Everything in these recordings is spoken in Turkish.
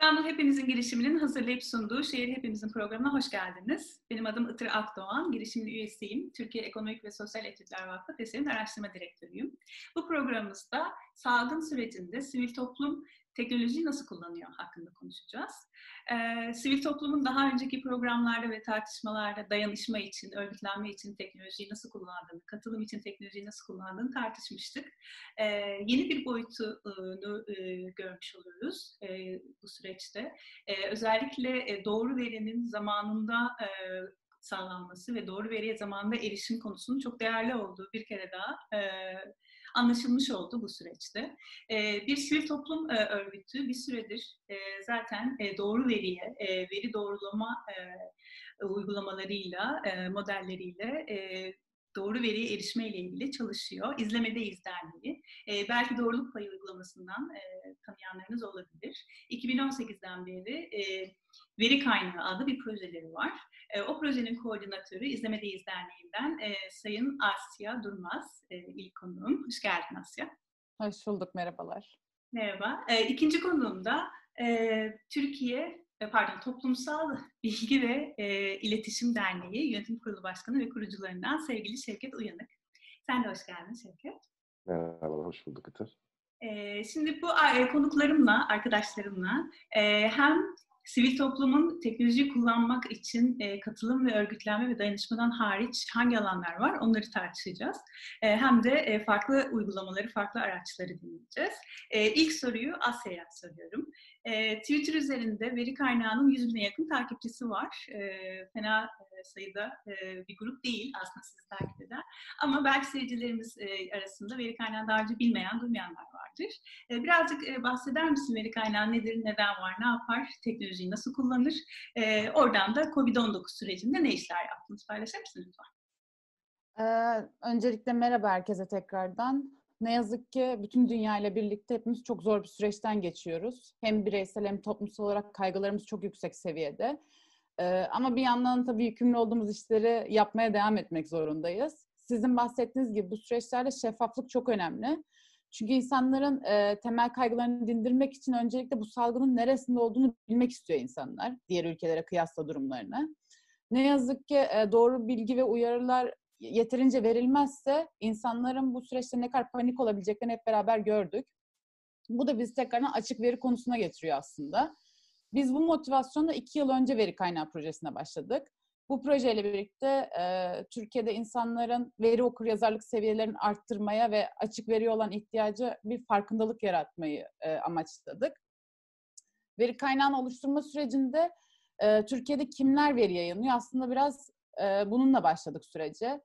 İstanbul Hepimizin girişiminin hazırlayıp sunduğu Şehir Hepimizin programına hoş geldiniz. Benim adım Itır Akdoğan, girişimin üyesiyim. Türkiye Ekonomik ve Sosyal Etütler Vakfı TESE'nin araştırma direktörüyüm. Bu programımızda salgın sürecinde sivil toplum teknolojiyi nasıl kullanıyor hakkında konuşacağız. Ee, sivil toplumun daha önceki programlarda ve tartışmalarda dayanışma için, örgütlenme için teknolojiyi nasıl kullandığını, katılım için teknolojiyi nasıl kullandığını tartışmıştık. Ee, yeni bir boyutunu e, görmüş oluyoruz e, bu süreçte. E, özellikle e, doğru verinin zamanında e, sağlanması ve doğru veriye zamanında erişim konusunun çok değerli olduğu bir kere daha e, anlaşılmış oldu bu süreçte. E, bir sivil toplum e, örgütü bir süredir e, zaten e, doğru veriye, veri doğrulama uygulamalarıyla, modelleriyle doğru veriye erişme ile ilgili çalışıyor. İzlemedeyiz derneği. E, belki doğruluk payı uygulamasından e, tanıyanlarınız olabilir. 2018'den beri e, veri kaynağı adlı bir projeleri var. E, o projenin koordinatörü İzlemedeyiz Derneği'nden e, Sayın Asya Durmaz e, ilk konuğum. Hoş geldin Asya. Hoş bulduk, merhabalar. Merhaba. E, ikinci konuğum da e, Türkiye pardon Toplumsal Bilgi ve e, İletişim Derneği Yönetim Kurulu Başkanı ve kurucularından sevgili Şevket Uyanık. Sen de hoş geldin Şevket. Merhaba, hoş bulduk Iter. E, şimdi bu e, konuklarımla, arkadaşlarımla e, hem sivil toplumun teknolojiyi kullanmak için e, katılım ve örgütlenme ve dayanışmadan hariç hangi alanlar var onları tartışacağız. E, hem de e, farklı uygulamaları, farklı araçları dinleyeceğiz. E, ilk soruyu Asya'ya soruyorum. E, Twitter üzerinde veri kaynağının 100 bine yakın takipçisi var. E, fena e, sayıda e, bir grup değil aslında sizi takip eden. Ama belki seyircilerimiz e, arasında veri kaynağı daha önce bilmeyen, duymayanlar vardır. E, birazcık bahseder misin veri kaynağı nedir, neden var, ne yapar, teknolojiyi nasıl kullanır? Oradan da COVID-19 sürecinde ne işler yaptınız paylaşır mısın lütfen? Ee, öncelikle merhaba herkese tekrardan. Ne yazık ki bütün dünya ile birlikte hepimiz çok zor bir süreçten geçiyoruz. Hem bireysel hem toplumsal olarak kaygılarımız çok yüksek seviyede. Ee, ama bir yandan tabii yükümlü olduğumuz işleri yapmaya devam etmek zorundayız. Sizin bahsettiğiniz gibi bu süreçlerde şeffaflık çok önemli. Çünkü insanların e, temel kaygılarını dindirmek için öncelikle bu salgının neresinde olduğunu bilmek istiyor insanlar. Diğer ülkelere kıyasla durumlarını. Ne yazık ki e, doğru bilgi ve uyarılar yeterince verilmezse insanların bu süreçte ne kadar panik olabileceklerini hep beraber gördük. Bu da bizi tekrardan açık veri konusuna getiriyor aslında. Biz bu motivasyonla iki yıl önce veri kaynağı projesine başladık. Bu projeyle birlikte e, Türkiye'de insanların veri okur yazarlık seviyelerini arttırmaya ve açık veri olan ihtiyacı bir farkındalık yaratmayı e, amaçladık. Veri kaynağını oluşturma sürecinde e, Türkiye'de kimler veri yayınlıyor? Aslında biraz e, bununla başladık sürece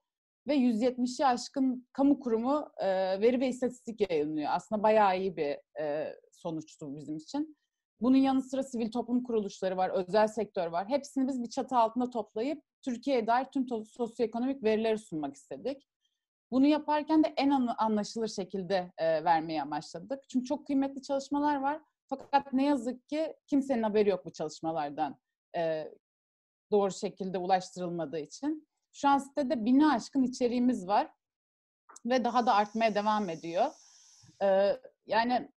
ve 170'i aşkın kamu kurumu e, veri ve istatistik yayınlıyor. Aslında bayağı iyi bir e, sonuçtu bizim için. Bunun yanı sıra sivil toplum kuruluşları var, özel sektör var. Hepsini biz bir çatı altında toplayıp Türkiye'ye dair tüm sosyoekonomik verileri sunmak istedik. Bunu yaparken de en anlaşılır şekilde e, vermeye amaçladık. Çünkü çok kıymetli çalışmalar var. Fakat ne yazık ki kimsenin haberi yok bu çalışmalardan e, doğru şekilde ulaştırılmadığı için. Şu an sitede bini aşkın içeriğimiz var ve daha da artmaya devam ediyor. Ee, yani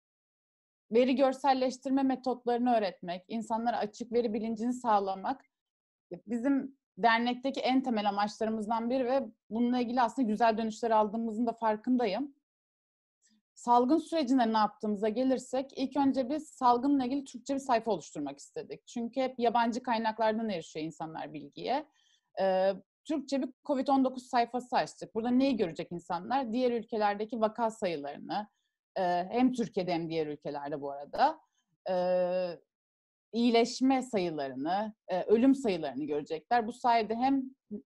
veri görselleştirme metotlarını öğretmek, insanlara açık veri bilincini sağlamak bizim dernekteki en temel amaçlarımızdan biri ve bununla ilgili aslında güzel dönüşler aldığımızın da farkındayım. Salgın sürecinde ne yaptığımıza gelirsek ilk önce biz salgınla ilgili Türkçe bir sayfa oluşturmak istedik. Çünkü hep yabancı kaynaklardan erişiyor insanlar bilgiye. Ee, Türkçe bir COVID-19 sayfası açtık. Burada neyi görecek insanlar? Diğer ülkelerdeki vaka sayılarını, e, hem Türkiye'de hem diğer ülkelerde bu arada, e, iyileşme sayılarını, e, ölüm sayılarını görecekler. Bu sayede hem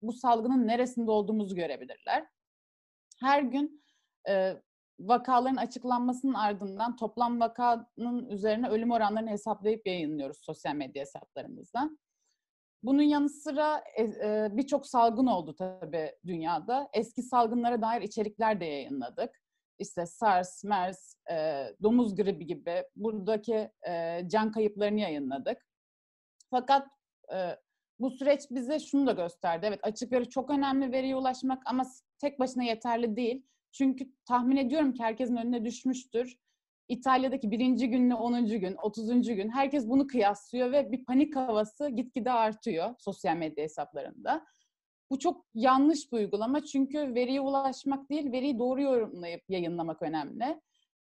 bu salgının neresinde olduğumuzu görebilirler. Her gün vakaların açıklanmasının ardından toplam vakanın üzerine ölüm oranlarını hesaplayıp yayınlıyoruz sosyal medya hesaplarımızdan. Bunun yanı sıra e, e, birçok salgın oldu tabii dünyada. Eski salgınlara dair içerikler de yayınladık. İşte SARS, MERS, e, domuz gribi gibi buradaki can kayıplarını yayınladık. Fakat bu süreç bize şunu da gösterdi. Evet açık veri çok önemli veriye ulaşmak ama tek başına yeterli değil. Çünkü tahmin ediyorum ki herkesin önüne düşmüştür. İtalya'daki birinci günle 10. gün, 30. gün herkes bunu kıyaslıyor ve bir panik havası gitgide artıyor sosyal medya hesaplarında. Bu çok yanlış bir uygulama çünkü veriye ulaşmak değil, veriyi doğru yorumlayıp yayınlamak önemli.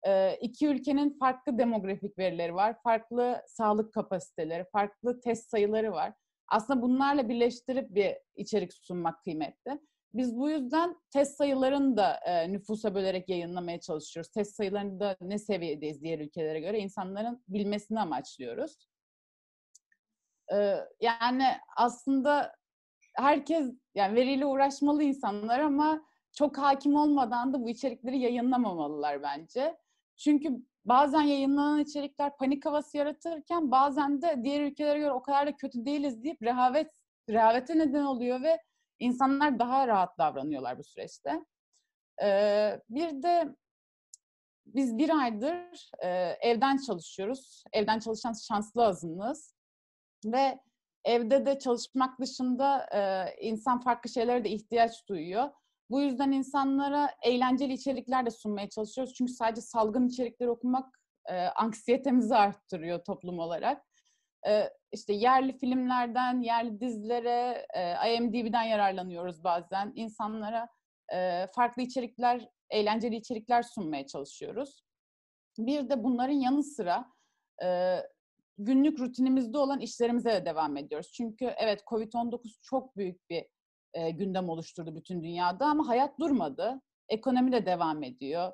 Ee, iki ülkenin farklı demografik verileri var, farklı sağlık kapasiteleri, farklı test sayıları var. Aslında bunlarla birleştirip bir içerik sunmak kıymetli. Biz bu yüzden test sayılarını da e, nüfusa bölerek yayınlamaya çalışıyoruz. Test sayılarını da ne seviyedeyiz diğer ülkelere göre insanların bilmesini amaçlıyoruz. Ee, yani aslında herkes yani veriyle uğraşmalı insanlar ama çok hakim olmadan da bu içerikleri yayınlamamalılar bence. Çünkü bazen yayınlanan içerikler panik havası yaratırken bazen de diğer ülkelere göre o kadar da kötü değiliz deyip rehavet rehavete neden oluyor ve insanlar daha rahat davranıyorlar bu süreçte. Ee, bir de biz bir aydır e, evden çalışıyoruz. Evden çalışan şanslı azınlığız. Ve evde de çalışmak dışında e, insan farklı şeylere de ihtiyaç duyuyor. Bu yüzden insanlara eğlenceli içerikler de sunmaya çalışıyoruz. Çünkü sadece salgın içerikleri okumak e, anksiyetemizi arttırıyor toplum olarak. E, işte yerli filmlerden, yerli dizilere, e, IMDb'den yararlanıyoruz bazen. İnsanlara farklı içerikler, eğlenceli içerikler sunmaya çalışıyoruz. Bir de bunların yanı sıra günlük rutinimizde olan işlerimize de devam ediyoruz. Çünkü evet Covid-19 çok büyük bir gündem oluşturdu bütün dünyada ama hayat durmadı. Ekonomi de devam ediyor.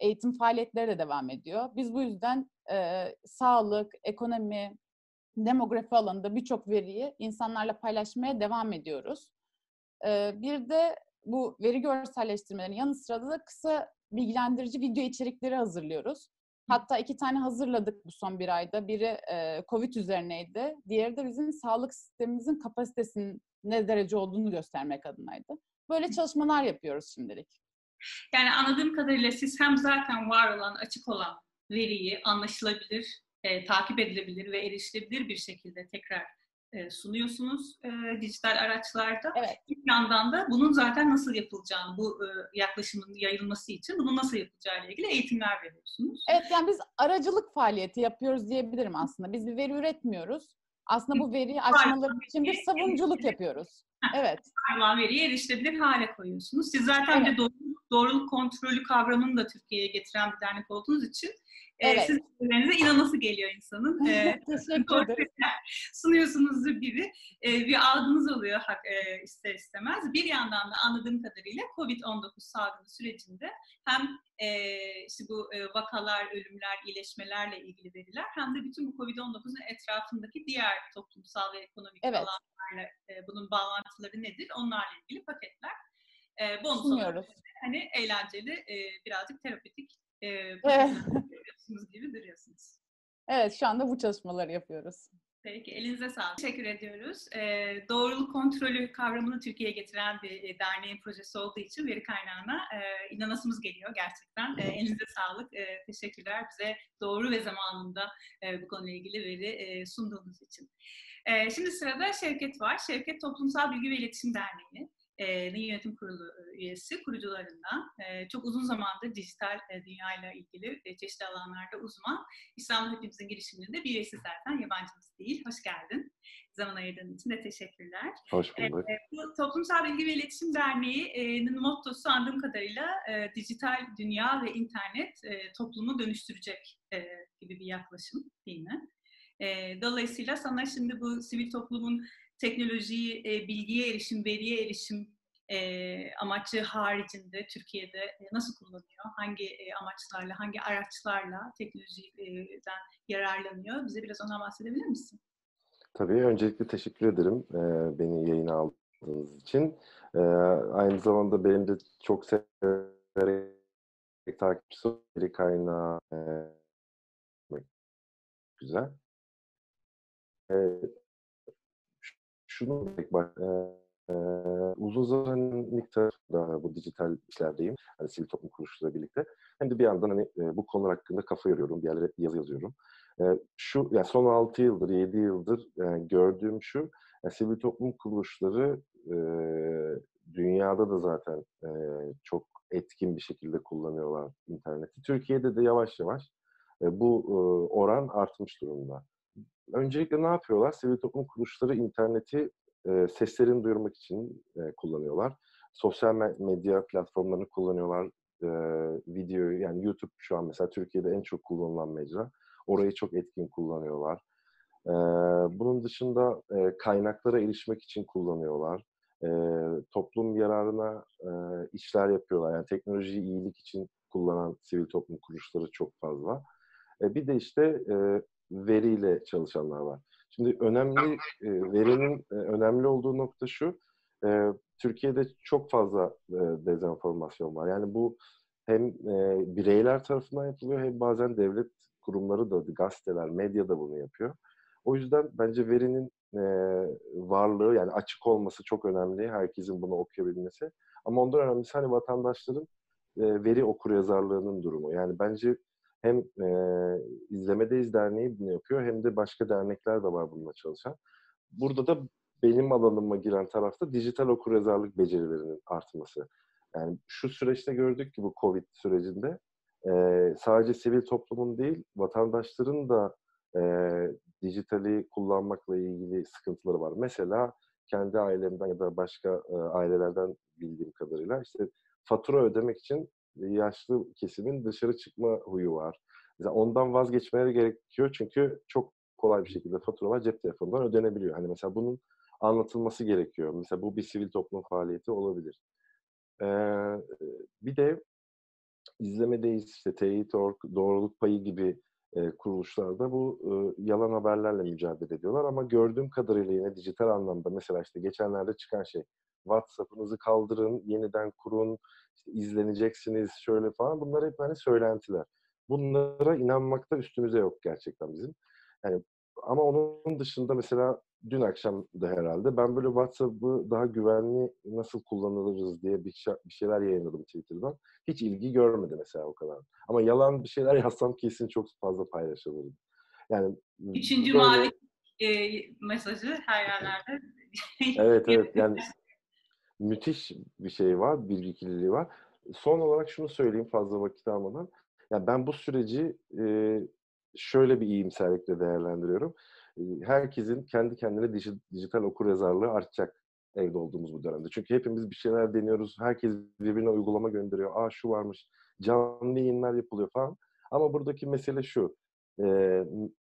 Eğitim faaliyetleri de devam ediyor. Biz bu yüzden e, sağlık, ekonomi, demografi alanında birçok veriyi insanlarla paylaşmaya devam ediyoruz. Bir de bu veri görselleştirmelerin yanı sıra da kısa bilgilendirici video içerikleri hazırlıyoruz. Hatta iki tane hazırladık bu son bir ayda. Biri e, COVID üzerineydi. Diğeri de bizim sağlık sistemimizin kapasitesinin ne derece olduğunu göstermek adınaydı. Böyle çalışmalar yapıyoruz şimdilik. Yani anladığım kadarıyla siz hem zaten var olan, açık olan veriyi anlaşılabilir, e, takip edilebilir ve erişilebilir bir şekilde tekrar e, sunuyorsunuz e, dijital araçlarda. Evet. Bir yandan da bunun zaten nasıl yapılacağını, bu e, yaklaşımın yayılması için bunun nasıl yapacağı ile ilgili eğitimler veriyorsunuz. Evet, yani biz aracılık faaliyeti yapıyoruz diyebilirim aslında. Biz bir veri üretmiyoruz. Aslında bu veriyi açmaları için bir savunuculuk yapıyoruz. Evet. Var veriyi erişilebilir hale koyuyorsunuz. Siz zaten evet. bir doğruluk, doğruluk kontrolü kavramını da Türkiye'ye getiren bir dernek olduğunuz için Evet. Sizin sözlerinize inanası geliyor insanın. Teşekkür ederim. Sunuyorsunuz biri. Bir algınız oluyor ister istemez. Bir yandan da anladığım kadarıyla COVID-19 salgını sürecinde hem işte bu vakalar, ölümler, iyileşmelerle ilgili veriler hem de bütün bu COVID-19'un etrafındaki diğer toplumsal ve ekonomik evet. alanlarla bunun bağlantıları nedir? Onlarla ilgili paketler. Bonus Sunuyoruz. Hani eğlenceli, birazcık terapetik yapıyorsunuz gibi duruyorsunuz. Evet, şu anda bu çalışmaları yapıyoruz. Peki, elinize sağlık. Teşekkür ediyoruz. Ee, doğruluk kontrolü kavramını Türkiye'ye getiren bir e, derneğin projesi olduğu için veri kaynağına e, inanasımız geliyor gerçekten. E, elinize sağlık. E, teşekkürler bize doğru ve zamanında e, bu konuyla ilgili veri e, sunduğunuz için. E, şimdi sırada Şevket var. Şevket Toplumsal Bilgi ve İletişim Derneği e, Yönetim Kurulu üyesi, kurucularından. E, çok uzun zamandır dijital e, dünyayla ilgili e, çeşitli alanlarda uzman. İstanbul Hepimizin girişiminde bir üyesi zaten, yabancımız değil. Hoş geldin. Zaman ayırdığın için de teşekkürler. Hoş bulduk. E, bu Toplumsal Bilgi ve İletişim Derneği'nin mottosu anladığım kadarıyla e, dijital dünya ve internet e, toplumu dönüştürecek e, gibi bir yaklaşım değil mi? E, dolayısıyla sana şimdi bu sivil toplumun teknolojiyi, e, bilgiye erişim, veriye erişim e, amacı haricinde Türkiye'de e, nasıl kullanıyor? Hangi e, amaçlarla, hangi araçlarla teknolojiden yararlanıyor? Bize biraz ondan bahsedebilir misin? Tabii. Öncelikle teşekkür ederim e, beni yayına aldığınız için. E, aynı zamanda benim de çok severek takipçisi veri kaynağı e, güzel. E, şunu bak, e, e, uzun zamanlık da bu dijital işlerdeyim. Hani sivil toplum kuruluşlarıyla birlikte. Hem de bir yandan hani e, bu konular hakkında kafa yoruyorum. Bir yerlere yazı yazıyorum. E, şu yani son 6 yıldır, 7 yıldır e, gördüğüm şu yani sivil toplum kuruluşları e, dünyada da zaten e, çok etkin bir şekilde kullanıyorlar interneti. Türkiye'de de yavaş yavaş e, bu e, oran artmış durumda. Öncelikle ne yapıyorlar? Sivil toplum kuruluşları interneti e, seslerini duyurmak için e, kullanıyorlar. Sosyal medya platformlarını kullanıyorlar. E, videoyu yani YouTube şu an mesela Türkiye'de en çok kullanılan mecra. Orayı çok etkin kullanıyorlar. E, bunun dışında e, kaynaklara erişmek için kullanıyorlar. E, toplum yararına e, işler yapıyorlar. Yani teknolojiyi iyilik için kullanan sivil toplum kuruluşları çok fazla. E, bir de işte e, veriyle çalışanlar var. Şimdi önemli e, verinin e, önemli olduğu nokta şu. E, Türkiye'de çok fazla e, dezenformasyon var. Yani bu hem e, bireyler tarafından yapılıyor hem bazen devlet kurumları da, gazeteler, medya da bunu yapıyor. O yüzden bence verinin e, varlığı yani açık olması çok önemli. Herkesin bunu okuyabilmesi. Ama ondan önemlisi hani vatandaşların e, veri okuryazarlığının durumu. Yani bence hem e, İzlemedeyiz Derneği bunu yapıyor hem de başka dernekler de var bununla çalışan. Burada da benim alanıma giren tarafta dijital okuryazarlık becerilerinin artması. Yani şu süreçte gördük ki bu Covid sürecinde e, sadece sivil toplumun değil vatandaşların da e, dijitali kullanmakla ilgili sıkıntıları var. Mesela kendi ailemden ya da başka e, ailelerden bildiğim kadarıyla işte fatura ödemek için yaşlı kesimin dışarı çıkma huyu var. Mesela ondan vazgeçmeleri gerekiyor çünkü çok kolay bir şekilde faturalar cep telefonundan ödenebiliyor. Hani mesela bunun anlatılması gerekiyor. Mesela bu bir sivil toplum faaliyeti olabilir. Ee, bir de izlemedeyiz işte teyit.org, doğruluk payı gibi e, kuruluşlarda bu e, yalan haberlerle mücadele ediyorlar ama gördüğüm kadarıyla yine dijital anlamda mesela işte geçenlerde çıkan şey WhatsApp'ınızı kaldırın, yeniden kurun, işte izleneceksiniz şöyle falan bunlar hep hani söylentiler. Bunlara inanmakta üstümüze yok gerçekten bizim. Yani ama onun dışında mesela dün akşam da herhalde ben böyle WhatsApp'ı daha güvenli nasıl kullanılırız diye bir, bir şeyler yayınladım Twitter'dan. Hiç ilgi görmedi mesela o kadar. Ama yalan bir şeyler yazsam kesin çok fazla paylaşılırdı. Yani Üçüncü böyle... mavi e, mesajı her yerlerde. evet evet yani müthiş bir şey var, bilgi var. Son olarak şunu söyleyeyim fazla vakit almadan. Yani ben bu süreci e, şöyle bir iyimserlikle değerlendiriyorum. E, herkesin kendi kendine dij, dijital okur yazarlığı artacak evde olduğumuz bu dönemde. Çünkü hepimiz bir şeyler deniyoruz. Herkes birbirine uygulama gönderiyor. Aa şu varmış. Canlı yayınlar yapılıyor falan. Ama buradaki mesele şu. E,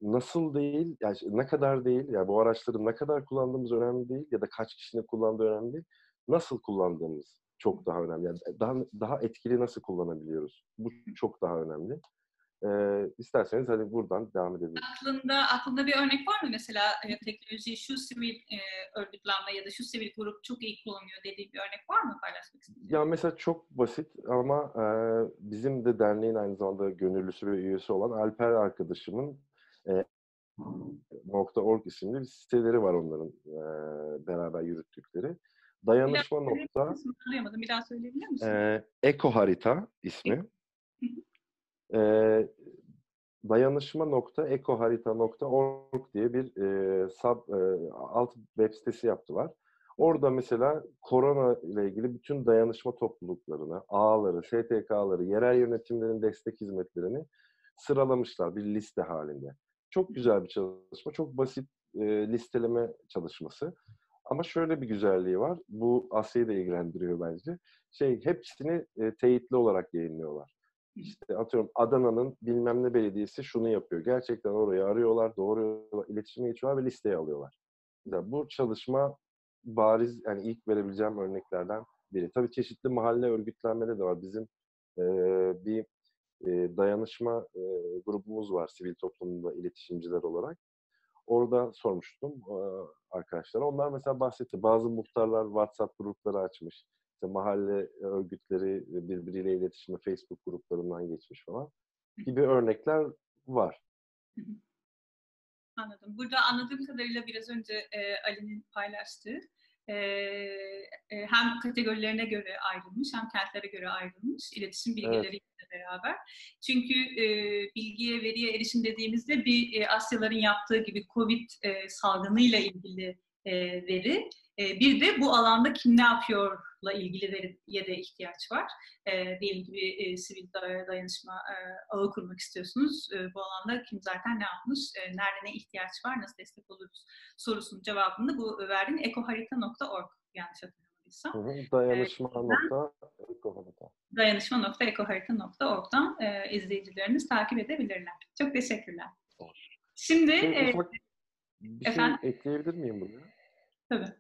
nasıl değil, yani ne kadar değil, yani bu araçları ne kadar kullandığımız önemli değil ya da kaç kişinin kullandığı önemli değil. Nasıl kullandığımız çok daha önemli. Yani daha daha etkili nasıl kullanabiliyoruz? Bu çok daha önemli. Ee, isterseniz hadi buradan devam edebiliriz. Aklında aklında bir örnek var mı mesela e, teknolojiyi şu sivil e, örgütlenme ya da şu sivil grup çok iyi kullanıyor dediği bir örnek var mı paylaşmak istediğin? Ya mesela çok basit ama e, bizim de derneğin aynı zamanda gönüllüsü ve üyesi olan Alper arkadaşımın e, .org isimli bir siteleri var onların e, beraber yürüttükleri. Dayanışma bir nokta. Duyamadım. Bir daha söyleyebilir misin? E, Eko Harita ismi. e, dayanışma nokta ekoharita.org diye bir e, sub e, alt web sitesi yaptılar. Orada mesela korona ile ilgili bütün dayanışma topluluklarını, ağları, STK'ları, yerel yönetimlerin destek hizmetlerini sıralamışlar bir liste halinde. Çok güzel bir çalışma, çok basit e, listeleme çalışması. Ama şöyle bir güzelliği var. Bu Asya'yı da ilgilendiriyor bence. Şey hepsini e, teyitli olarak yayınlıyorlar. İşte atıyorum Adana'nın bilmem ne belediyesi şunu yapıyor. Gerçekten orayı arıyorlar, doğru iletişime geçiyorlar ve listeye alıyorlar. Yani bu çalışma bariz yani ilk verebileceğim örneklerden biri. Tabii çeşitli mahalle örgütlenmede de var. Bizim e, bir e, dayanışma e, grubumuz var sivil toplumda iletişimciler olarak. Orada sormuştum e, arkadaşlara. Onlar mesela bahsetti. Bazı muhtarlar WhatsApp grupları açmış. İşte mahalle örgütleri birbiriyle iletişime Facebook gruplarından geçmiş falan gibi örnekler var. Anladım. Burada anladığım kadarıyla biraz önce e, Ali'nin paylaştığı e, e, hem kategorilerine göre ayrılmış hem kentlere göre ayrılmış iletişim bilgileriyle evet. beraber. Çünkü e, bilgiye, veriye erişim dediğimizde bir e, Asyaların yaptığı gibi COVID e, salgınıyla ilgili e, veri. E, bir de bu alanda kim ne yapıyor sağlıkla ilgili veriye de ihtiyaç var. E, diyelim ki bir e, sivil dayanışma e, ağı kurmak istiyorsunuz. E, bu alanda kim zaten ne yapmış, e, nerede ne ihtiyaç var, nasıl destek oluruz sorusunun cevabını bu verdiğin ekoharita.org yanlış hatırlamıyorsam. Dayanışma.ekoharita. Dayanışma.ekoharita.org'dan e, izleyicileriniz takip edebilirler. Çok teşekkürler. Şimdi şey, ufak bir efendim? şey ekleyebilir miyim buraya? Tabii.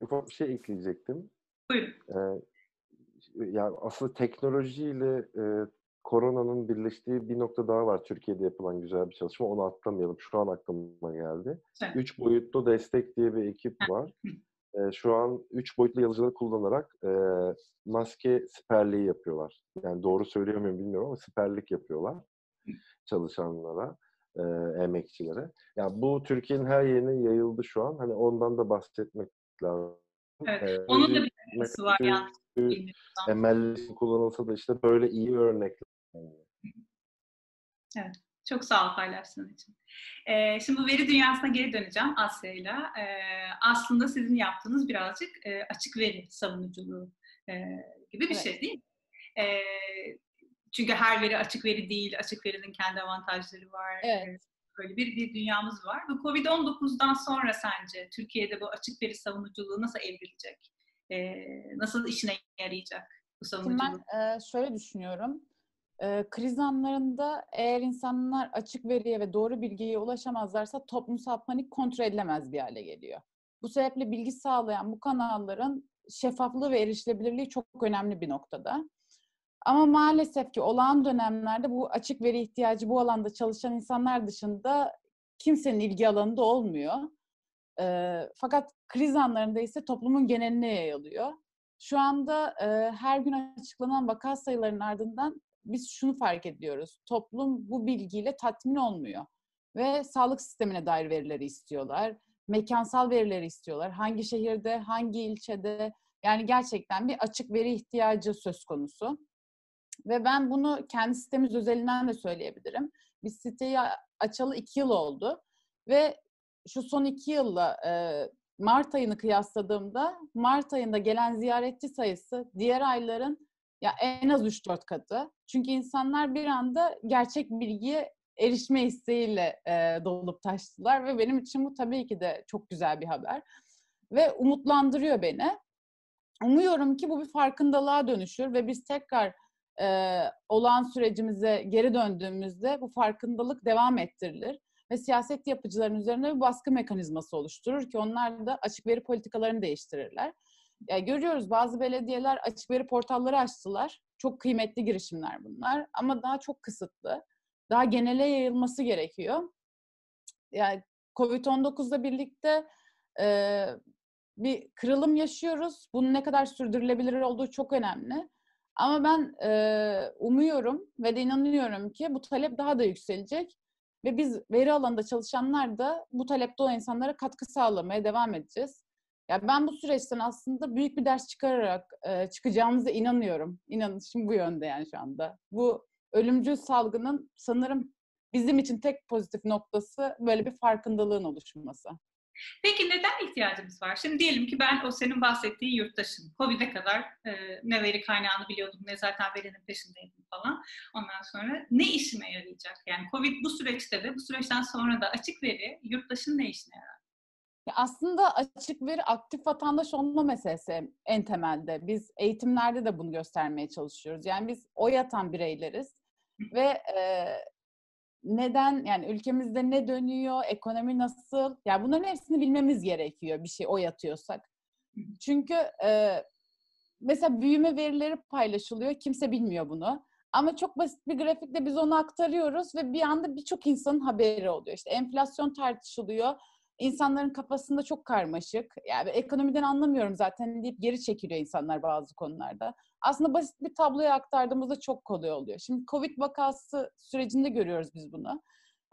Ufak bir şey ekleyecektim. Buyurun. Ee, yani aslında teknolojiyle e, koronanın birleştiği bir nokta daha var Türkiye'de yapılan güzel bir çalışma. Onu atlamayalım. Şu an aklıma geldi. Evet. Üç boyutlu destek diye bir ekip var. E, şu an üç boyutlu yazıcıları kullanarak e, maske siperliği yapıyorlar. Yani doğru söylüyor muyum bilmiyorum ama siperlik yapıyorlar çalışanlara, e, emekçilere. Yani bu Türkiye'nin her yerine yayıldı şu an. Hani ondan da bahsetmek lazım. Evet, ee, onun da bir etkisi var yani. Emelli kullanılsa da işte böyle iyi örnekler. Evet. Çok sağ ol paylaştığın için. Ee, şimdi bu veri dünyasına geri döneceğim Asya'yla. Ee, aslında sizin yaptığınız birazcık e, açık veri savunuculuğu e, gibi bir evet. şey değil mi? E, çünkü her veri açık veri değil, açık verinin kendi avantajları var. Evet. Böyle bir, bir dünyamız var. Bu Covid-19'dan sonra sence Türkiye'de bu açık veri savunuculuğu nasıl evrilecek? E, nasıl işine yarayacak bu savunuculuk? Şimdi ben e, şöyle düşünüyorum. E, kriz anlarında eğer insanlar açık veriye ve doğru bilgiye ulaşamazlarsa toplumsal panik kontrol edilemez bir hale geliyor. Bu sebeple bilgi sağlayan bu kanalların şeffaflığı ve erişilebilirliği çok önemli bir noktada. Ama maalesef ki olağan dönemlerde bu açık veri ihtiyacı bu alanda çalışan insanlar dışında kimsenin ilgi alanında olmuyor. E, fakat kriz anlarında ise toplumun geneline yayılıyor. Şu anda e, her gün açıklanan vaka sayılarının ardından biz şunu fark ediyoruz. Toplum bu bilgiyle tatmin olmuyor ve sağlık sistemine dair verileri istiyorlar. Mekansal verileri istiyorlar. Hangi şehirde, hangi ilçede yani gerçekten bir açık veri ihtiyacı söz konusu. Ve ben bunu kendi sitemiz özelinden de söyleyebilirim. Biz siteyi açalı iki yıl oldu. Ve şu son iki yılla e, Mart ayını kıyasladığımda Mart ayında gelen ziyaretçi sayısı diğer ayların ya en az 3-4 katı. Çünkü insanlar bir anda gerçek bilgiye erişme isteğiyle e, dolup taştılar ve benim için bu tabii ki de çok güzel bir haber ve umutlandırıyor beni. Umuyorum ki bu bir farkındalığa dönüşür ve biz tekrar e, olan sürecimize geri döndüğümüzde bu farkındalık devam ettirilir ve siyaset yapıcıların üzerine bir baskı mekanizması oluşturur ki onlar da açık veri politikalarını değiştirirler. Yani görüyoruz bazı belediyeler açık veri portalları açtılar. Çok kıymetli girişimler bunlar ama daha çok kısıtlı. Daha genele yayılması gerekiyor. Yani Covid-19'la birlikte e, bir kırılım yaşıyoruz. Bunun ne kadar sürdürülebilir olduğu çok önemli. Ama ben e, umuyorum ve de inanıyorum ki bu talep daha da yükselecek ve biz veri alanında çalışanlar da bu talepte olan insanlara katkı sağlamaya devam edeceğiz. Ya ben bu süreçten aslında büyük bir ders çıkararak e, çıkacağımıza inanıyorum. İnanışım bu yönde yani şu anda. Bu ölümcül salgının sanırım bizim için tek pozitif noktası böyle bir farkındalığın oluşması. Peki neden ihtiyacımız var? Şimdi diyelim ki ben o senin bahsettiğin yurttaşım. Covid'e kadar e, ne veri kaynağını biliyordum ne zaten verinin peşindeydim falan. Ondan sonra ne işime yarayacak? Yani Covid bu süreçte de bu süreçten sonra da açık veri yurttaşın ne işine yarar? Aslında açık veri aktif vatandaş olma meselesi en temelde. Biz eğitimlerde de bunu göstermeye çalışıyoruz. Yani biz oy atan bireyleriz ve e, neden yani ülkemizde ne dönüyor, ekonomi nasıl? Yani bunların hepsini bilmemiz gerekiyor bir şey oy atıyorsak. Çünkü e, mesela büyüme verileri paylaşılıyor, kimse bilmiyor bunu. Ama çok basit bir grafikle biz onu aktarıyoruz ve bir anda birçok insanın haberi oluyor. İşte enflasyon tartışılıyor insanların kafasında çok karmaşık. Yani ekonomiden anlamıyorum zaten deyip geri çekiliyor insanlar bazı konularda. Aslında basit bir tabloya aktardığımızda çok kolay oluyor. Şimdi Covid vakası sürecinde görüyoruz biz bunu.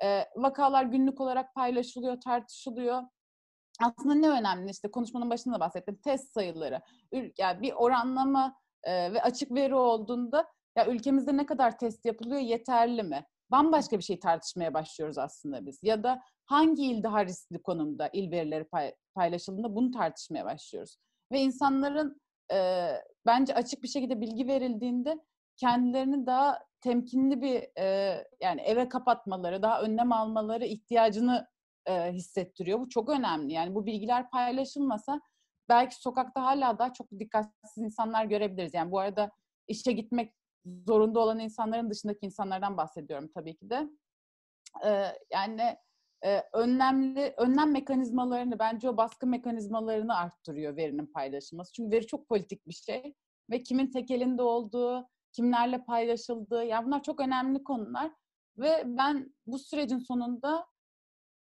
Ee, vakalar günlük olarak paylaşılıyor, tartışılıyor. Aslında ne önemli işte konuşmanın başında da bahsettim. Test sayıları. Yani bir oranlama e, ve açık veri olduğunda ya ülkemizde ne kadar test yapılıyor yeterli mi? bambaşka bir şey tartışmaya başlıyoruz aslında biz. Ya da hangi il daha riskli konumda il verileri pay, paylaşıldığında bunu tartışmaya başlıyoruz. Ve insanların e, bence açık bir şekilde bilgi verildiğinde kendilerini daha temkinli bir e, yani eve kapatmaları, daha önlem almaları ihtiyacını e, hissettiriyor. Bu çok önemli. Yani bu bilgiler paylaşılmasa belki sokakta hala daha çok dikkatsiz insanlar görebiliriz. Yani bu arada işe gitmek zorunda olan insanların dışındaki insanlardan bahsediyorum tabii ki de. Ee, yani e, önlemli önlem mekanizmalarını bence o baskı mekanizmalarını arttırıyor verinin paylaşılması. Çünkü veri çok politik bir şey ve kimin tek elinde olduğu, kimlerle paylaşıldığı, yani bunlar çok önemli konular ve ben bu sürecin sonunda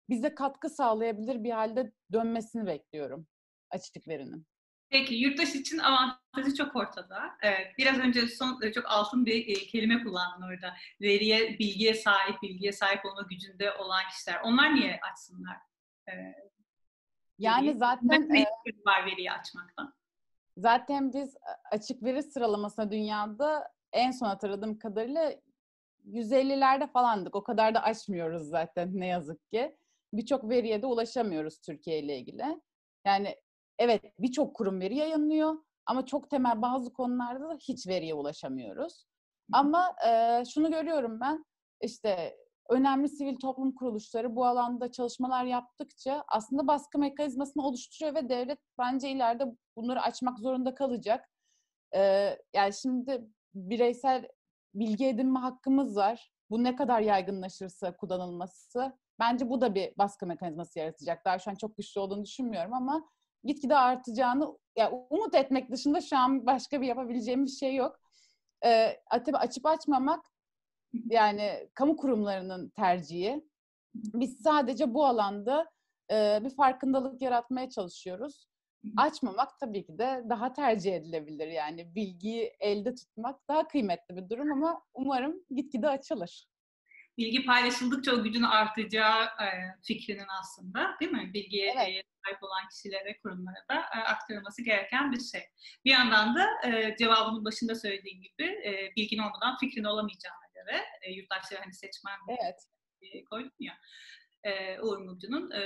bize katkı sağlayabilir bir halde dönmesini bekliyorum açık verinin. Peki yurttaş için avantajı çok ortada. Evet, biraz önce son e, çok altın bir e, kelime kullandın orada. Veriye, bilgiye sahip, bilgiye sahip olma gücünde olan kişiler. Onlar niye açsınlar? Ee, yani veriyi? zaten ne e, var veriyi açmaktan? Zaten biz açık veri sıralamasına dünyada en son hatırladığım kadarıyla 150'lerde falandık. O kadar da açmıyoruz zaten ne yazık ki. Birçok veriye de ulaşamıyoruz Türkiye ile ilgili. Yani evet birçok kurum veri yayınlıyor ama çok temel bazı konularda da hiç veriye ulaşamıyoruz. Ama e, şunu görüyorum ben işte önemli sivil toplum kuruluşları bu alanda çalışmalar yaptıkça aslında baskı mekanizmasını oluşturuyor ve devlet bence ileride bunları açmak zorunda kalacak. Ee, yani şimdi bireysel bilgi edinme hakkımız var. Bu ne kadar yaygınlaşırsa kullanılması bence bu da bir baskı mekanizması yaratacak. Daha şu an çok güçlü olduğunu düşünmüyorum ama gitgide artacağını ya umut etmek dışında şu an başka bir yapabileceğim bir şey yok. Ee, tabii açıp açmamak yani kamu kurumlarının tercihi. Biz sadece bu alanda e, bir farkındalık yaratmaya çalışıyoruz. Açmamak tabii ki de daha tercih edilebilir. Yani bilgiyi elde tutmak daha kıymetli bir durum ama umarım gitgide açılır bilgi paylaşıldıkça o gücün artacağı e, fikrinin aslında değil mi? Bilgiye evet. sahip olan kişilere, kurumlara da e, aktarılması gereken bir şey. Bir yandan da e, cevabının başında söylediğim gibi e, bilgin olmadan fikrin olamayacağına göre e, yurttaşları hani seçmen evet. e, koydum ya. E, Uğur Mumcu'nun e,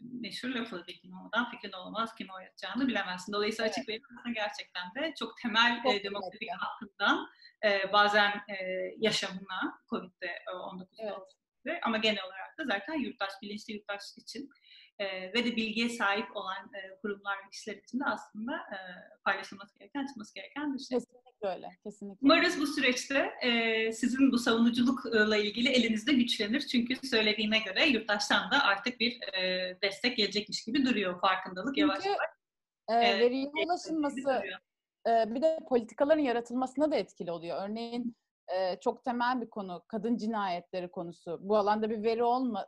meşhur lafı bilgin olmadan fikrin olmaz kim oynatacağını bilemezsin. Dolayısıyla evet. açık veri gerçekten de çok temel çok e, demokratik hakkından e, bazen e, yaşamına COVID'de 19 evet. ama genel olarak da zaten yurttaş, bilinçli yurttaş için e, ve de bilgiye sahip olan e, kurumlar ve kişiler için de aslında e, paylaşılması gereken, açılması gereken bir şey. Kesinlikle öyle. Kesinlikle. Umarız bu süreçte e, sizin bu savunuculukla ilgili elinizde güçlenir. Çünkü söylediğine göre yurttaştan da artık bir e, destek gelecekmiş gibi duruyor farkındalık Çünkü, yavaş yavaş. E, veriye ulaşılması bir de politikaların yaratılmasına da etkili oluyor. Örneğin çok temel bir konu kadın cinayetleri konusu. Bu alanda bir veri olma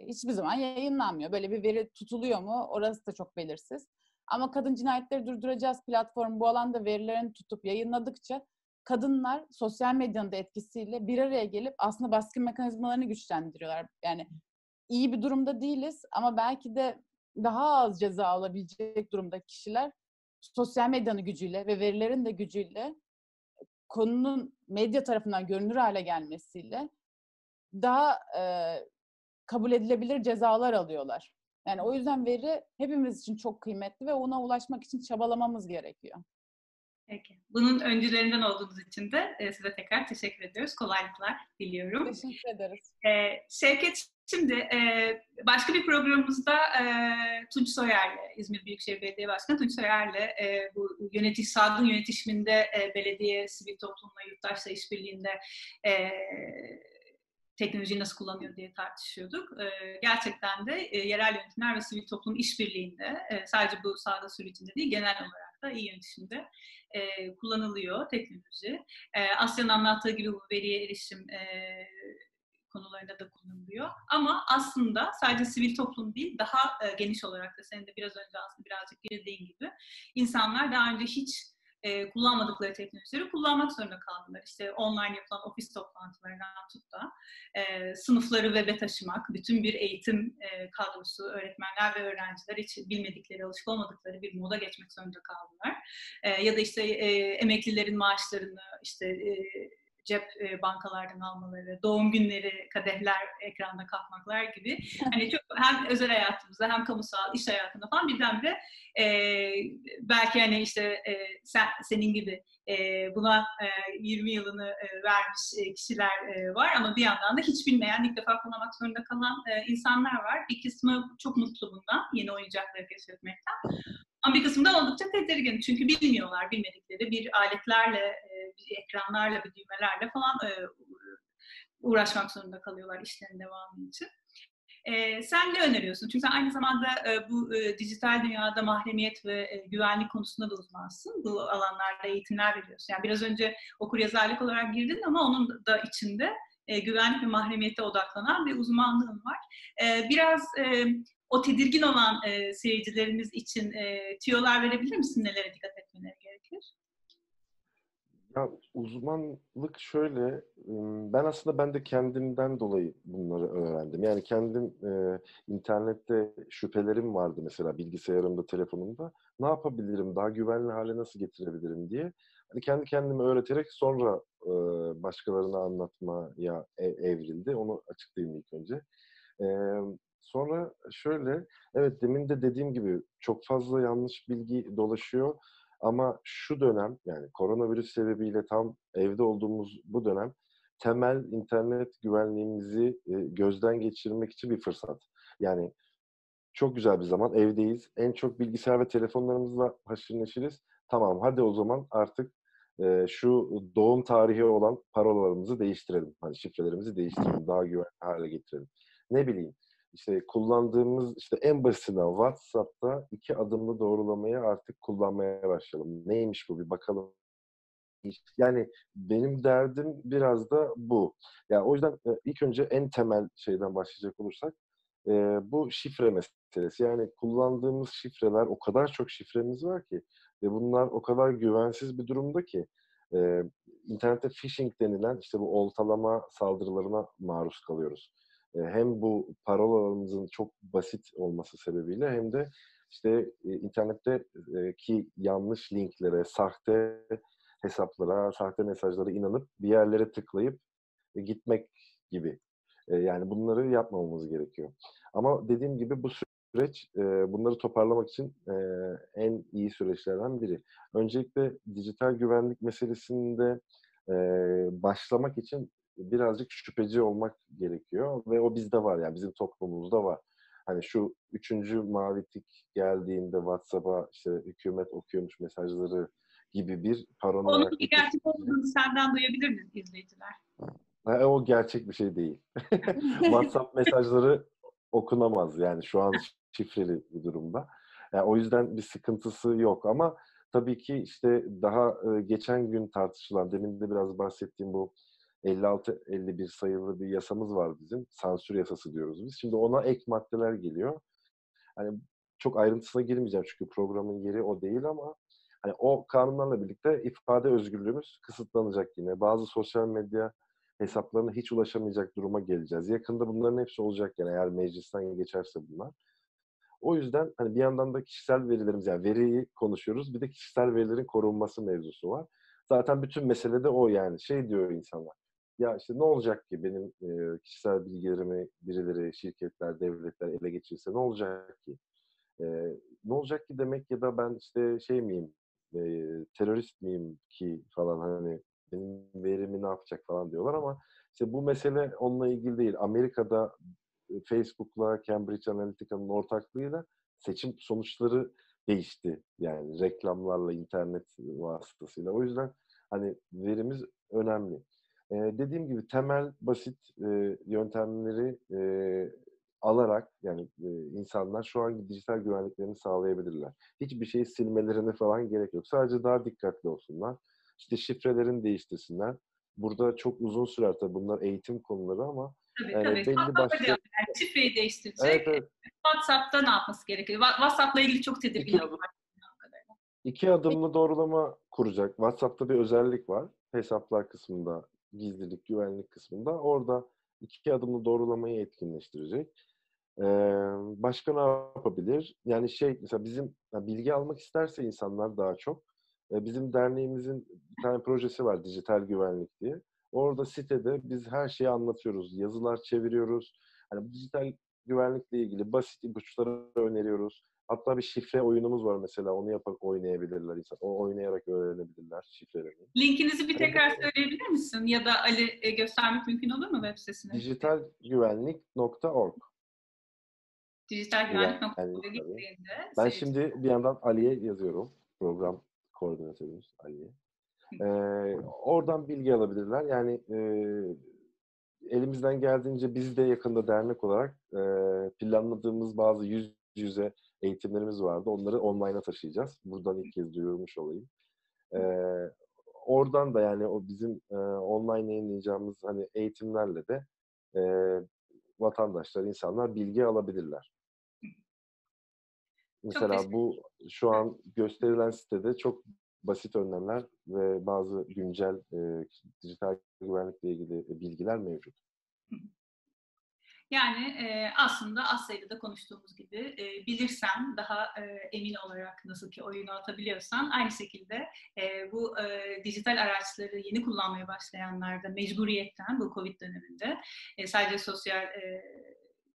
hiçbir zaman yayınlanmıyor. Böyle bir veri tutuluyor mu? Orası da çok belirsiz. Ama kadın cinayetleri durduracağız platform bu alanda verilerini tutup yayınladıkça kadınlar sosyal medyanın da etkisiyle bir araya gelip aslında baskı mekanizmalarını güçlendiriyorlar. Yani iyi bir durumda değiliz ama belki de daha az ceza alabilecek durumda kişiler sosyal medyanın gücüyle ve verilerin de gücüyle konunun medya tarafından görünür hale gelmesiyle daha e, kabul edilebilir cezalar alıyorlar. Yani o yüzden veri hepimiz için çok kıymetli ve ona ulaşmak için çabalamamız gerekiyor. Peki. Bunun öncülerinden olduğunuz için de e, size tekrar teşekkür ediyoruz. Kolaylıklar diliyorum. Teşekkür ederiz. Ee, Şevket Şimdi e, başka bir programımızda e, Tunç Soyer'le, İzmir Büyükşehir Belediye Başkanı Tunç Soyer'le e, bu yönetiş, salgın yönetişiminde e, belediye, sivil toplumla, yurttaşla işbirliğinde e, teknolojiyi nasıl kullanıyor diye tartışıyorduk. E, gerçekten de e, yerel yönetimler ve sivil toplum işbirliğinde e, sadece bu sağda sürecinde değil genel olarak da iyi yönetişimde e, kullanılıyor teknoloji. E, Asya'nın anlattığı gibi bu veriye erişim e, konularında da kullanılıyor. Ama aslında sadece sivil toplum değil, daha e, geniş olarak da senin de biraz önce aslında birazcık girdiğin gibi insanlar daha önce hiç e, kullanmadıkları teknolojileri kullanmak zorunda kaldılar. İşte online yapılan ofis toplantılarından tut da e, sınıfları web'e taşımak, bütün bir eğitim e, kadrosu, öğretmenler ve öğrenciler hiç bilmedikleri, alışık olmadıkları bir moda geçmek zorunda kaldılar. E, ya da işte e, emeklilerin maaşlarını işte e, cep e, bankalardan almaları, doğum günleri, kadehler ekranda kalkmaklar gibi. Hani çok hem özel hayatımızda hem kamusal iş hayatında falan birdenbire e, belki hani işte e, sen, senin gibi e, buna e, 20 yılını e, vermiş e, kişiler e, var ama bir yandan da hiç bilmeyen, ilk defa kullanmak zorunda kalan e, insanlar var. Bir kısmı çok mutlu bundan, yeni oyuncakları keşfetmekten. Ama bir kısmı da oldukça tedirgin. Çünkü bilmiyorlar, bilmedikleri bir aletlerle, e, bir ekranlarla, bir düğmelerle falan e, uğraşmak zorunda kalıyorlar işlerin devamı için. E, sen ne öneriyorsun? Çünkü sen aynı zamanda bu dijital dünyada mahremiyet ve güvenlik konusunda da uzmansın. Bu alanlarda eğitimler veriyorsun. Yani biraz önce okur yazarlık olarak girdin ama onun da içinde güvenlik ve mahremiyete odaklanan bir uzmanlığın var. Biraz o tedirgin olan e, seyircilerimiz için e, tiyolar verebilir misin? Nelere dikkat etmeleri gerekir? Ya uzmanlık şöyle, ben aslında ben de kendimden dolayı bunları öğrendim. Yani kendim e, internette şüphelerim vardı mesela bilgisayarımda, telefonumda. Ne yapabilirim, daha güvenli hale nasıl getirebilirim diye. Hani kendi kendime öğreterek sonra e, başkalarına anlatmaya e, evrildi. Onu açıklayayım ilk önce. E, sonra şöyle, evet demin de dediğim gibi çok fazla yanlış bilgi dolaşıyor. Ama şu dönem yani koronavirüs sebebiyle tam evde olduğumuz bu dönem temel internet güvenliğimizi e, gözden geçirmek için bir fırsat. Yani çok güzel bir zaman evdeyiz. En çok bilgisayar ve telefonlarımızla haşır neşiriz. Tamam hadi o zaman artık e, şu doğum tarihi olan parolalarımızı değiştirelim. Hani şifrelerimizi değiştirelim. Daha güvenli hale getirelim. Ne bileyim işte kullandığımız işte en basitinden WhatsApp'ta iki adımlı doğrulamayı artık kullanmaya başlayalım. Neymiş bu bir bakalım. Yani benim derdim biraz da bu. Yani o yüzden ilk önce en temel şeyden başlayacak olursak bu şifre meselesi. Yani kullandığımız şifreler o kadar çok şifremiz var ki ve bunlar o kadar güvensiz bir durumda ki internette phishing denilen işte bu oltalama saldırılarına maruz kalıyoruz hem bu parolalarımızın çok basit olması sebebiyle hem de işte internette ki yanlış linklere, sahte hesaplara, sahte mesajlara inanıp bir yerlere tıklayıp gitmek gibi. Yani bunları yapmamamız gerekiyor. Ama dediğim gibi bu süreç bunları toparlamak için en iyi süreçlerden biri. Öncelikle dijital güvenlik meselesinde başlamak için birazcık şüpheci olmak gerekiyor ve o bizde var yani bizim toplumumuzda var. Hani şu üçüncü mavi tik geldiğinde WhatsApp'a işte hükümet okuyormuş mesajları gibi bir paranoya. Onun gerçek olduğunu senden duyabilir miyiz izleyiciler? Ha, o gerçek bir şey değil. WhatsApp mesajları okunamaz yani şu an şifreli bir durumda. Yani o yüzden bir sıkıntısı yok ama tabii ki işte daha geçen gün tartışılan, demin de biraz bahsettiğim bu 56-51 sayılı bir yasamız var bizim. Sansür yasası diyoruz biz. Şimdi ona ek maddeler geliyor. Hani çok ayrıntısına girmeyeceğim çünkü programın yeri o değil ama hani o kanunlarla birlikte ifade özgürlüğümüz kısıtlanacak yine. Bazı sosyal medya hesaplarına hiç ulaşamayacak duruma geleceğiz. Yakında bunların hepsi olacak yani eğer meclisten geçerse bunlar. O yüzden hani bir yandan da kişisel verilerimiz yani veriyi konuşuyoruz. Bir de kişisel verilerin korunması mevzusu var. Zaten bütün mesele de o yani. Şey diyor insanlar ya işte ne olacak ki benim e, kişisel bilgilerimi birileri, şirketler, devletler ele geçirirse ne olacak ki? E, ne olacak ki demek ya da ben işte şey miyim, e, terörist miyim ki falan hani benim verimi ne yapacak falan diyorlar ama işte bu mesele onunla ilgili değil. Amerika'da Facebook'la Cambridge Analytica'nın ortaklığıyla seçim sonuçları değişti. Yani reklamlarla, internet vasıtasıyla. O yüzden hani verimiz önemli. E, dediğim gibi temel basit e, yöntemleri e, alarak yani e, insanlar şu anki dijital güvenliklerini sağlayabilirler. Hiçbir şeyi silmelerine falan gerek yok. Sadece daha dikkatli olsunlar. İşte şifrelerini değiştirsinler. Burada çok uzun sürer tabii bunlar eğitim konuları ama Tabii yani tabii. Belli başlı... yani şifreyi değiştirecek. Evet, evet. WhatsApp'ta ne yapması gerekiyor? WhatsApp'la ilgili çok tedirgin İki, iki adımlı doğrulama kuracak. WhatsApp'ta bir özellik var. Hesaplar kısmında gizlilik, güvenlik kısmında orada iki adımlı doğrulamayı etkinleştirecek. Ee, başka ne yapabilir? Yani şey mesela bizim yani bilgi almak isterse insanlar daha çok e, bizim derneğimizin bir tane projesi var dijital güvenlik diye. Orada sitede biz her şeyi anlatıyoruz. Yazılar çeviriyoruz. Hani dijital güvenlikle ilgili basit ipuçları öneriyoruz. Hatta bir şifre oyunumuz var mesela. Onu yapıp oynayabilirler insan. O oynayarak öğrenebilirler şifrelerini. Linkinizi bir tekrar söyleyebilir misin? Ya da Ali e, göstermek mümkün olur mu web sitesini? Dijitalgüvenlik.org Dijital güvenlik noktasına Güvenlik, tabii. gittiğinde Ben şimdi bir yandan Ali'ye yazıyorum. Program koordinatörümüz Ali'ye. Ee, oradan bilgi alabilirler. Yani e, elimizden geldiğince biz de yakında dernek olarak e, planladığımız bazı yüz yüze eğitimlerimiz vardı. Onları online'a taşıyacağız. Buradan ilk kez duyurmuş olayım. Ee, oradan da yani o bizim e, online yayınlayacağımız hani eğitimlerle de e, vatandaşlar, insanlar bilgi alabilirler. Mesela bu şu an gösterilen sitede çok basit önlemler ve bazı güncel e, dijital güvenlikle ilgili bilgiler mevcut. Yani e, aslında az sayıda da konuştuğumuz gibi e, bilirsen daha e, emin olarak nasıl ki oyunu atabiliyorsan aynı şekilde e, bu e, dijital araçları yeni kullanmaya başlayanlar da mecburiyetten bu Covid döneminde e, sadece sosyal e,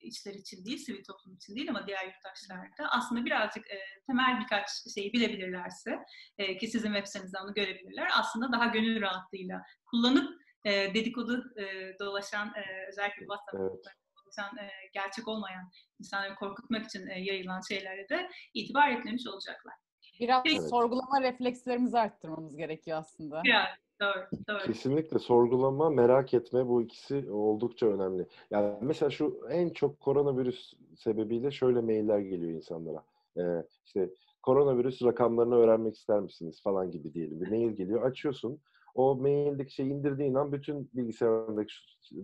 işler için değil, sivil toplum için değil ama diğer yurttaşlarda aslında birazcık e, temel birkaç şeyi bilebilirlerse e, ki sizin web sitenizden onu görebilirler. Aslında daha gönül rahatlığıyla kullanıp e, dedikodu e, dolaşan e, özellikle WhatsApp Evet. Dolaşan e, gerçek olmayan insanları korkutmak için e, yayılan şeylere de itibar etmemiş olacaklar. Biraz Evet. sorgulama reflekslerimizi arttırmamız gerekiyor aslında. Biraz doğru, doğru. Kesinlikle sorgulama, merak etme bu ikisi oldukça önemli. Yani mesela şu en çok koronavirüs sebebiyle şöyle mailler geliyor insanlara. Ee, işte koronavirüs rakamlarını öğrenmek ister misiniz falan gibi diyelim. Bir mail geliyor, açıyorsun. O maildeki şeyi indirdiğin an bütün bilgisayarındaki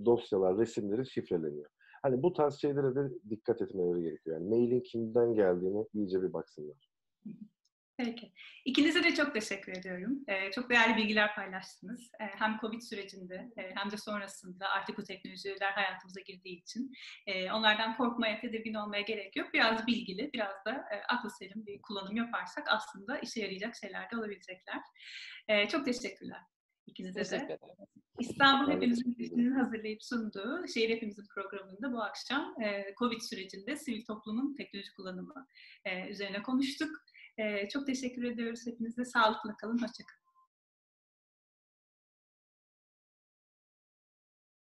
dosyalar, resimleri şifreleniyor. Hani bu tarz şeylere de dikkat etmeleri gerekiyor. Yani mailin kimden geldiğini iyice bir baksınlar. Peki. İkinize de çok teşekkür ediyorum. Ee, çok değerli bilgiler paylaştınız. Ee, hem Covid sürecinde e, hem de sonrasında artık bu teknolojiler hayatımıza girdiği için. e, onlardan korkmaya, tedirgin olmaya gerek yok. Biraz bilgili, biraz da e, aklı selim bir kullanım yaparsak aslında işe yarayacak şeyler de olabilecekler. Ee, çok teşekkürler. İkinize Teşekkür de. İstanbul Hepimizin hazırlayıp sunduğu Şehir Hepimizin programında bu akşam e, Covid sürecinde sivil toplumun teknoloji kullanımı e, üzerine konuştuk. E, çok teşekkür ediyoruz hepinize. Sağlıklı kalın, hoşçakalın.